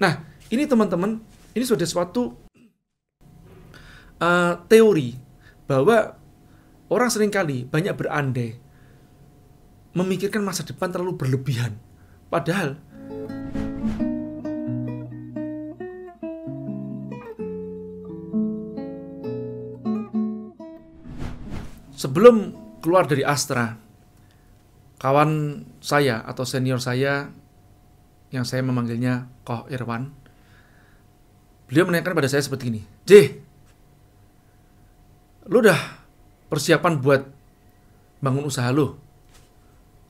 Nah, ini teman-teman, ini sudah suatu uh, teori bahwa orang sering kali banyak berandai memikirkan masa depan terlalu berlebihan. Padahal sebelum keluar dari Astra, kawan saya atau senior saya yang saya memanggilnya Koh Irwan, beliau menanyakan pada saya seperti ini, J, lu udah persiapan buat bangun usaha lu?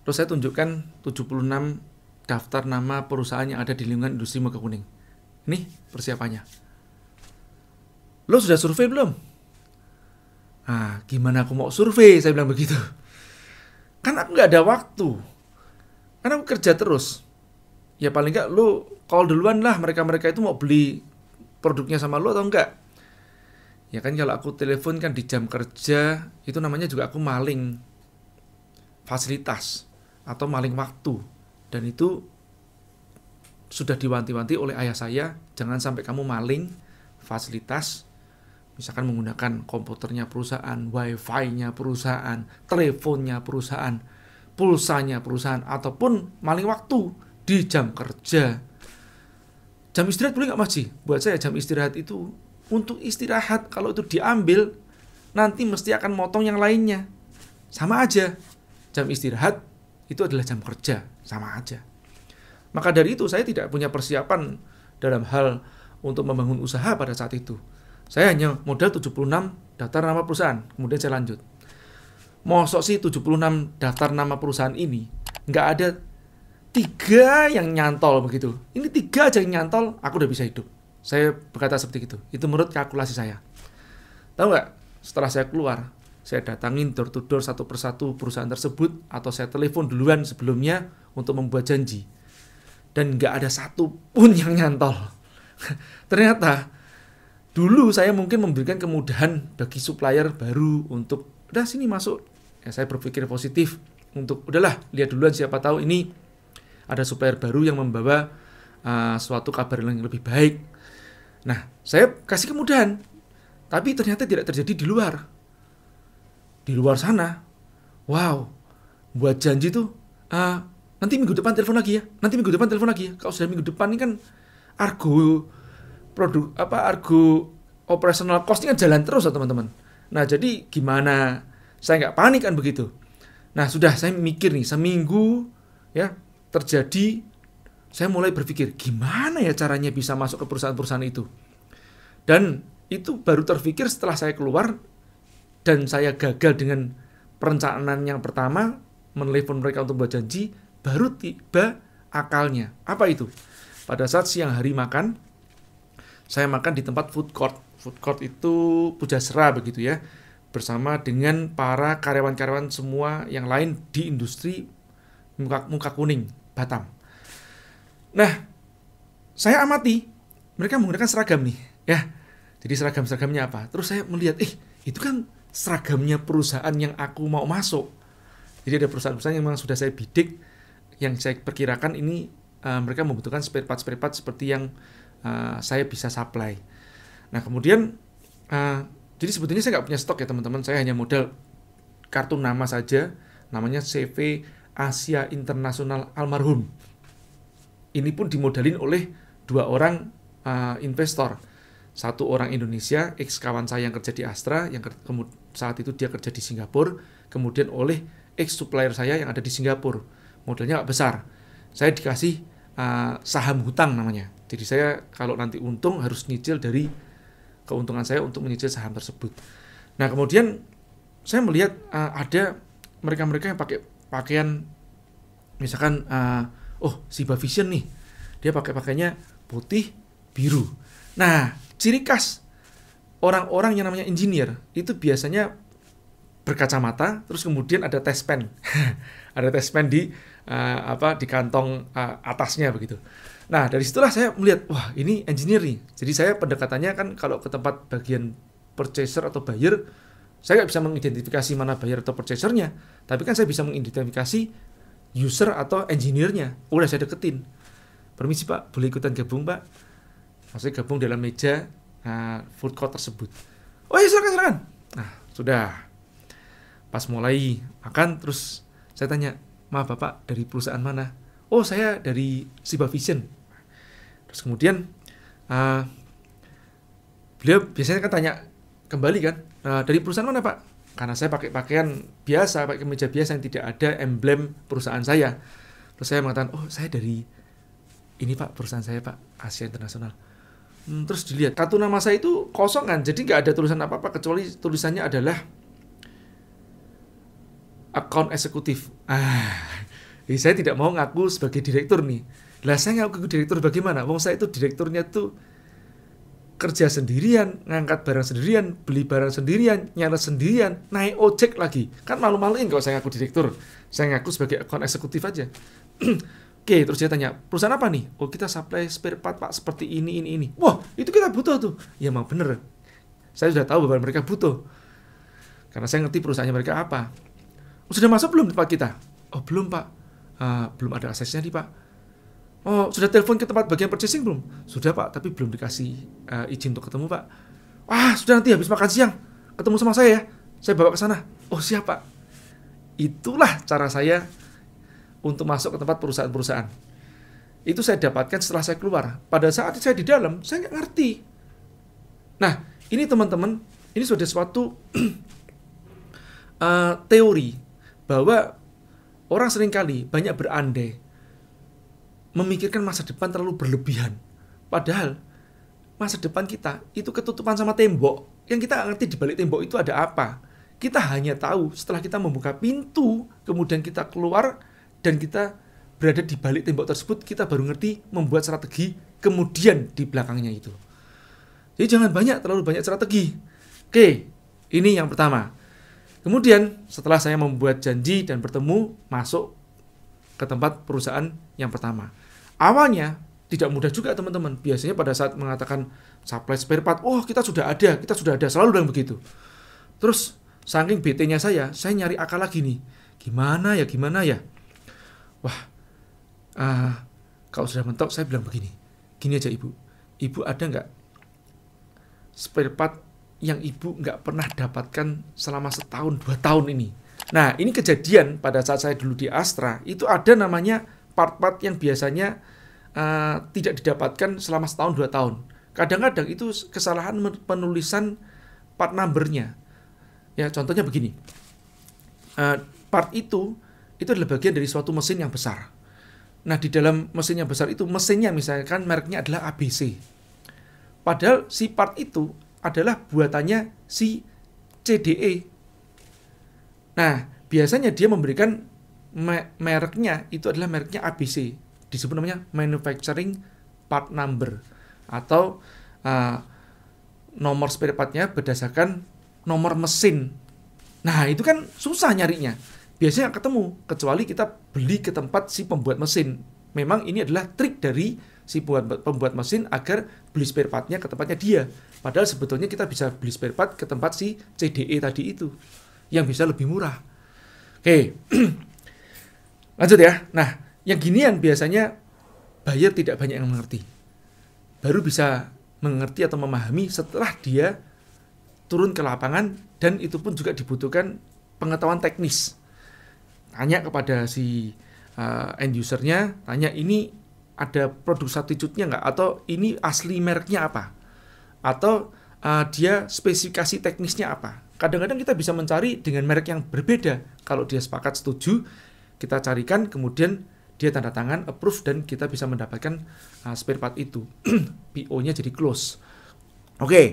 Terus saya tunjukkan 76 daftar nama perusahaan yang ada di lingkungan industri muka kuning. Ini persiapannya. Lo sudah survei belum? Nah, gimana aku mau survei? Saya bilang begitu. Kan aku nggak ada waktu. Karena aku kerja terus. Ya paling nggak lu call duluan lah mereka-mereka itu mau beli produknya sama lu atau enggak. Ya kan kalau aku telepon kan di jam kerja, itu namanya juga aku maling fasilitas atau maling waktu. Dan itu sudah diwanti-wanti oleh ayah saya, jangan sampai kamu maling fasilitas misalkan menggunakan komputernya perusahaan, wifi-nya perusahaan, teleponnya perusahaan, pulsanya perusahaan, ataupun maling waktu di jam kerja. Jam istirahat boleh nggak Mas Buat saya jam istirahat itu untuk istirahat. Kalau itu diambil, nanti mesti akan motong yang lainnya. Sama aja. Jam istirahat itu adalah jam kerja. Sama aja. Maka dari itu saya tidak punya persiapan dalam hal untuk membangun usaha pada saat itu. Saya hanya modal 76 daftar nama perusahaan. Kemudian saya lanjut. Mosok sih 76 daftar nama perusahaan ini nggak ada tiga yang nyantol begitu. Ini tiga aja yang nyantol, aku udah bisa hidup. Saya berkata seperti itu. Itu menurut kalkulasi saya. Tahu nggak? Setelah saya keluar, saya datangin door to door satu persatu perusahaan tersebut atau saya telepon duluan sebelumnya untuk membuat janji. Dan nggak ada satu pun yang nyantol. Ternyata dulu saya mungkin memberikan kemudahan bagi supplier baru untuk udah sini masuk ya saya berpikir positif untuk udahlah lihat duluan siapa tahu ini ada supplier baru yang membawa uh, suatu kabar yang lebih baik. Nah saya kasih kemudahan. Tapi ternyata tidak terjadi di luar. Di luar sana. Wow buat janji tuh uh, nanti minggu depan telepon lagi ya. Nanti minggu depan telepon lagi ya. Kalau sudah minggu depan ini kan argo produk apa argo operational costnya jalan terus ya teman-teman. Nah jadi gimana? Saya nggak panik kan begitu. Nah sudah saya mikir nih seminggu ya terjadi saya mulai berpikir gimana ya caranya bisa masuk ke perusahaan-perusahaan itu. Dan itu baru terpikir setelah saya keluar dan saya gagal dengan perencanaan yang pertama menelepon mereka untuk buat janji baru tiba akalnya. Apa itu? Pada saat siang hari makan, saya makan di tempat food court. Food court itu Pujasera begitu ya. Bersama dengan para karyawan-karyawan semua yang lain di industri muka, muka kuning Batam. Nah, saya amati mereka menggunakan seragam nih, ya. Jadi seragam-seragamnya apa? Terus saya melihat, eh, itu kan seragamnya perusahaan yang aku mau masuk. Jadi ada perusahaan-perusahaan yang memang sudah saya bidik, yang saya perkirakan ini uh, mereka membutuhkan spare part spare part seperti yang uh, saya bisa supply. Nah kemudian uh, jadi sebetulnya saya nggak punya stok ya teman-teman. Saya hanya modal kartu nama saja, namanya CV Asia Internasional Almarhum. Ini pun dimodalin oleh dua orang uh, investor. Satu orang Indonesia, ex kawan saya yang kerja di Astra, yang saat itu dia kerja di Singapura, kemudian oleh ex supplier saya yang ada di Singapura. Modalnya nggak besar. Saya dikasih uh, saham hutang namanya. Jadi saya kalau nanti untung harus nyicil dari keuntungan saya untuk menyicil saham tersebut. Nah kemudian saya melihat uh, ada mereka-mereka yang pakai pakaian misalkan uh, oh si Vision nih dia pakai pakainya putih biru. Nah ciri khas orang-orang yang namanya engineer itu biasanya berkacamata terus kemudian ada test pen ada test pen di uh, apa di kantong uh, atasnya begitu Nah, dari situlah saya melihat, wah ini engineer nih. Jadi saya pendekatannya kan kalau ke tempat bagian purchaser atau buyer, saya nggak bisa mengidentifikasi mana buyer atau purchasernya. Tapi kan saya bisa mengidentifikasi user atau engineer-nya. Udah saya deketin. permisi pak boleh ikutan gabung pak maksudnya gabung dalam meja uh, food court tersebut oh iya silakan silakan nah sudah pas mulai makan terus saya tanya maaf bapak dari perusahaan mana oh saya dari Siba Vision terus kemudian uh, beliau biasanya kan tanya kembali kan uh, dari perusahaan mana pak? Karena saya pakai pakaian biasa pakai meja biasa yang tidak ada emblem perusahaan saya. Terus saya mengatakan oh saya dari ini pak perusahaan saya pak Asia Internasional. Hmm, terus dilihat kartu nama saya itu kosong kan? Jadi nggak ada tulisan apa apa kecuali tulisannya adalah account eksekutif. Ah saya tidak mau ngaku sebagai direktur nih. Lah saya ngaku direktur bagaimana? Wong saya itu direkturnya tuh kerja sendirian, ngangkat barang sendirian, beli barang sendirian, nyala sendirian, naik ojek lagi. Kan malu-maluin kalau saya ngaku direktur. Saya ngaku sebagai akun eksekutif aja. Oke, terus dia tanya, perusahaan apa nih? Oh, kita supply spare part, Pak, seperti ini, ini, ini. Wah, itu kita butuh tuh. Ya, mau bener. Saya sudah tahu bahwa mereka butuh. Karena saya ngerti perusahaannya mereka apa. Sudah masuk belum tempat kita? Oh, belum, Pak. Uh, belum ada aksesnya nih, Pak Oh, sudah telepon ke tempat bagian purchasing belum? Sudah pak, tapi belum dikasih uh, izin untuk ketemu pak. Wah, sudah nanti habis makan siang ketemu sama saya ya. Saya bawa ke sana. Oh siap pak. Itulah cara saya untuk masuk ke tempat perusahaan-perusahaan. Itu saya dapatkan setelah saya keluar. Pada saat saya di dalam, saya nggak ngerti. Nah, ini teman-teman, ini sudah suatu uh, teori bahwa orang sering kali banyak berandai memikirkan masa depan terlalu berlebihan. Padahal masa depan kita itu ketutupan sama tembok. Yang kita ngerti di balik tembok itu ada apa. Kita hanya tahu setelah kita membuka pintu, kemudian kita keluar dan kita berada di balik tembok tersebut, kita baru ngerti membuat strategi kemudian di belakangnya itu. Jadi jangan banyak, terlalu banyak strategi. Oke, ini yang pertama. Kemudian setelah saya membuat janji dan bertemu, masuk ke tempat perusahaan yang pertama. Awalnya tidak mudah juga teman-teman. Biasanya pada saat mengatakan supply spare part, oh kita sudah ada, kita sudah ada, selalu bilang begitu. Terus saking BT-nya saya, saya nyari akal lagi nih. Gimana ya, gimana ya? Wah, uh, kalau sudah mentok saya bilang begini. Gini aja ibu, ibu ada nggak spare part yang ibu nggak pernah dapatkan selama setahun dua tahun ini? Nah ini kejadian pada saat saya dulu di Astra itu ada namanya part-part yang biasanya uh, tidak didapatkan selama setahun dua tahun. Kadang-kadang itu kesalahan penulisan part numbernya. Ya contohnya begini, uh, part itu itu adalah bagian dari suatu mesin yang besar. Nah di dalam mesin yang besar itu mesinnya misalkan mereknya adalah ABC. Padahal si part itu adalah buatannya si CDE. Nah biasanya dia memberikan me mereknya itu adalah mereknya ABC disebut namanya manufacturing part number. Atau uh, nomor spare partnya berdasarkan nomor mesin. Nah itu kan susah nyarinya. Biasanya ketemu kecuali kita beli ke tempat si pembuat mesin. Memang ini adalah trik dari si pembuat, pembuat mesin agar beli spare partnya ke tempatnya dia. Padahal sebetulnya kita bisa beli spare part ke tempat si CDE tadi itu yang bisa lebih murah. Oke Lanjut ya. Nah, yang ginian biasanya buyer tidak banyak yang mengerti. Baru bisa mengerti atau memahami setelah dia turun ke lapangan dan itu pun juga dibutuhkan pengetahuan teknis. Tanya kepada si uh, end usernya, tanya ini ada produk substitute-nya nggak atau ini asli mereknya apa? Atau uh, dia spesifikasi teknisnya apa? Kadang-kadang kita bisa mencari dengan merek yang berbeda. Kalau dia sepakat setuju, kita carikan kemudian dia tanda tangan approve dan kita bisa mendapatkan uh, spare part itu. PO-nya jadi close. Oke okay.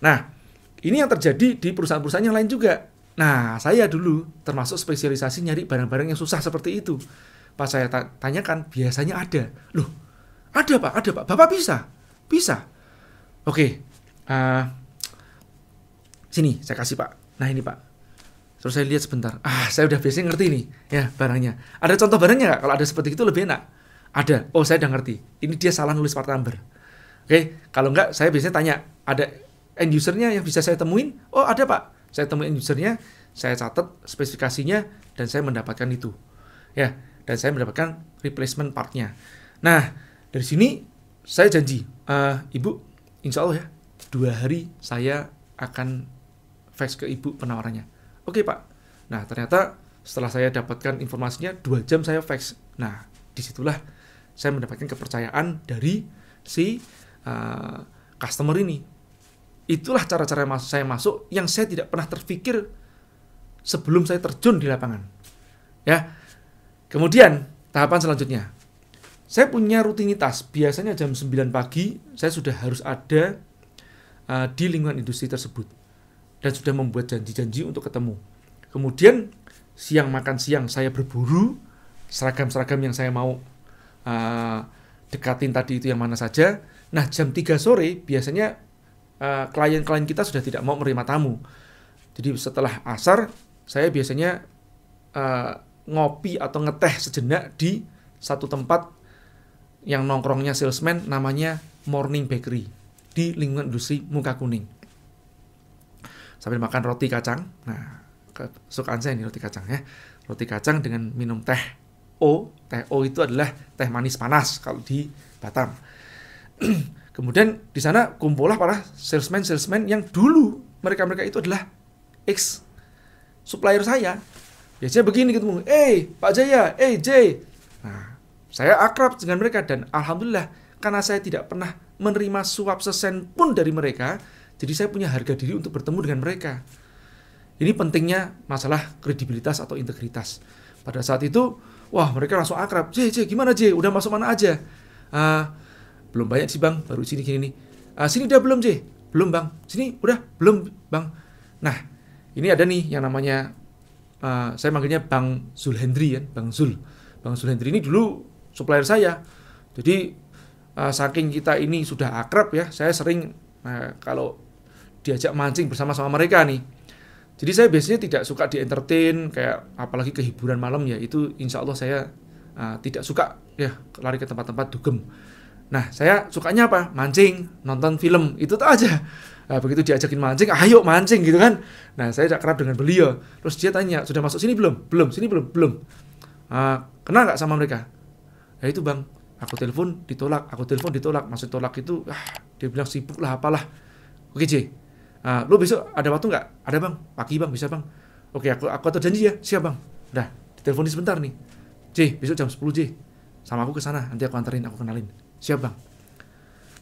nah ini yang terjadi di perusahaan-perusahaan yang lain juga. Nah saya dulu termasuk spesialisasi nyari barang-barang yang susah seperti itu. Pas saya tanyakan biasanya ada. Loh ada pak ada pak. Bapak bisa? Bisa. Oke okay. uh, sini saya kasih pak. Nah ini pak Terus saya lihat sebentar, ah saya udah biasanya ngerti nih ya barangnya. Ada contoh barangnya nggak? Kalau ada seperti itu lebih enak. Ada. Oh saya udah ngerti. Ini dia salah nulis part number. Oke, kalau nggak saya biasanya tanya, ada end usernya yang bisa saya temuin? Oh ada pak. Saya temuin end usernya, saya catat spesifikasinya dan saya mendapatkan itu. Ya, dan saya mendapatkan replacement partnya. Nah, dari sini saya janji, uh, ibu, insya Allah ya dua hari saya akan fax ke ibu penawarannya. Oke pak. Nah ternyata setelah saya dapatkan informasinya dua jam saya fax. Nah di situlah saya mendapatkan kepercayaan dari si uh, customer ini. Itulah cara-cara saya masuk yang saya tidak pernah terpikir sebelum saya terjun di lapangan. Ya. Kemudian tahapan selanjutnya. Saya punya rutinitas. Biasanya jam 9 pagi saya sudah harus ada uh, di lingkungan industri tersebut dan sudah membuat janji-janji untuk ketemu. Kemudian siang makan siang saya berburu seragam-seragam yang saya mau uh, dekatin tadi itu yang mana saja. Nah jam 3 sore biasanya uh, klien-klien kita sudah tidak mau menerima tamu. Jadi setelah asar saya biasanya uh, ngopi atau ngeteh sejenak di satu tempat yang nongkrongnya salesman namanya Morning Bakery di lingkungan industri muka kuning. Sambil makan roti kacang. Nah, kesukaan saya ini roti kacang ya. Roti kacang dengan minum teh O. Teh O itu adalah teh manis panas kalau di Batam. Kemudian di sana kumpullah para salesman-salesman yang dulu mereka-mereka itu adalah ex supplier saya. Biasanya begini ketemu, eh Pak Jaya, eh J. Nah, saya akrab dengan mereka dan alhamdulillah karena saya tidak pernah menerima suap sesen pun dari mereka, jadi saya punya harga diri untuk bertemu dengan mereka. Ini pentingnya masalah kredibilitas atau integritas. Pada saat itu, wah mereka langsung akrab. J, J, gimana J? Udah masuk mana aja? Uh, belum banyak sih bang, baru sini gini nih. Uh, sini udah belum J? Belum bang. Sini udah belum bang. Nah, ini ada nih yang namanya uh, saya manggilnya Bang Zulhendri ya, Bang Zul. Bang Zulhendri ini dulu supplier saya. Jadi uh, saking kita ini sudah akrab ya, saya sering uh, kalau diajak mancing bersama-sama mereka nih. Jadi saya biasanya tidak suka di entertain kayak apalagi kehiburan malam ya itu insya Allah saya uh, tidak suka ya lari ke tempat-tempat dugem. Nah saya sukanya apa? Mancing, nonton film itu tuh aja. Nah, begitu diajakin mancing, ayo mancing gitu kan. Nah, saya tidak kerap dengan beliau. Terus dia tanya, sudah masuk sini belum? Belum, sini belum? Belum. Uh, kenal nggak sama mereka? Ya itu bang, aku telepon ditolak, aku telepon ditolak. Maksud tolak itu, ah, dia bilang sibuk lah, apalah. Oke J, uh, lu besok ada waktu nggak? Ada bang, pagi bang, bisa bang. Oke, aku aku atur janji ya, siap bang. Udah, ditelepon sebentar nih. J, besok jam 10 J. Sama aku ke sana, nanti aku anterin, aku kenalin. Siap bang.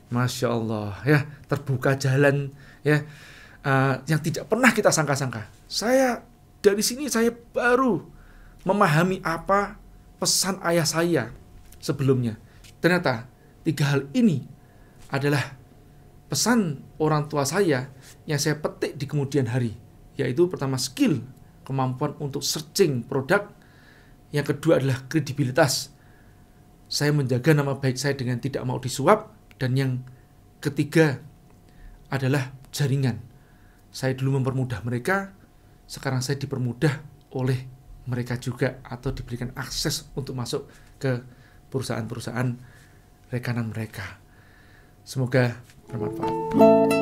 Masya Allah ya terbuka jalan ya uh, yang tidak pernah kita sangka-sangka. Saya dari sini saya baru memahami apa pesan ayah saya sebelumnya. Ternyata tiga hal ini adalah pesan orang tua saya yang saya petik di kemudian hari. Yaitu pertama skill, kemampuan untuk searching produk. Yang kedua adalah kredibilitas. Saya menjaga nama baik saya dengan tidak mau disuap dan yang ketiga adalah jaringan. Saya dulu mempermudah mereka, sekarang saya dipermudah oleh mereka juga atau diberikan akses untuk masuk ke perusahaan-perusahaan rekanan mereka. Semoga bermanfaat.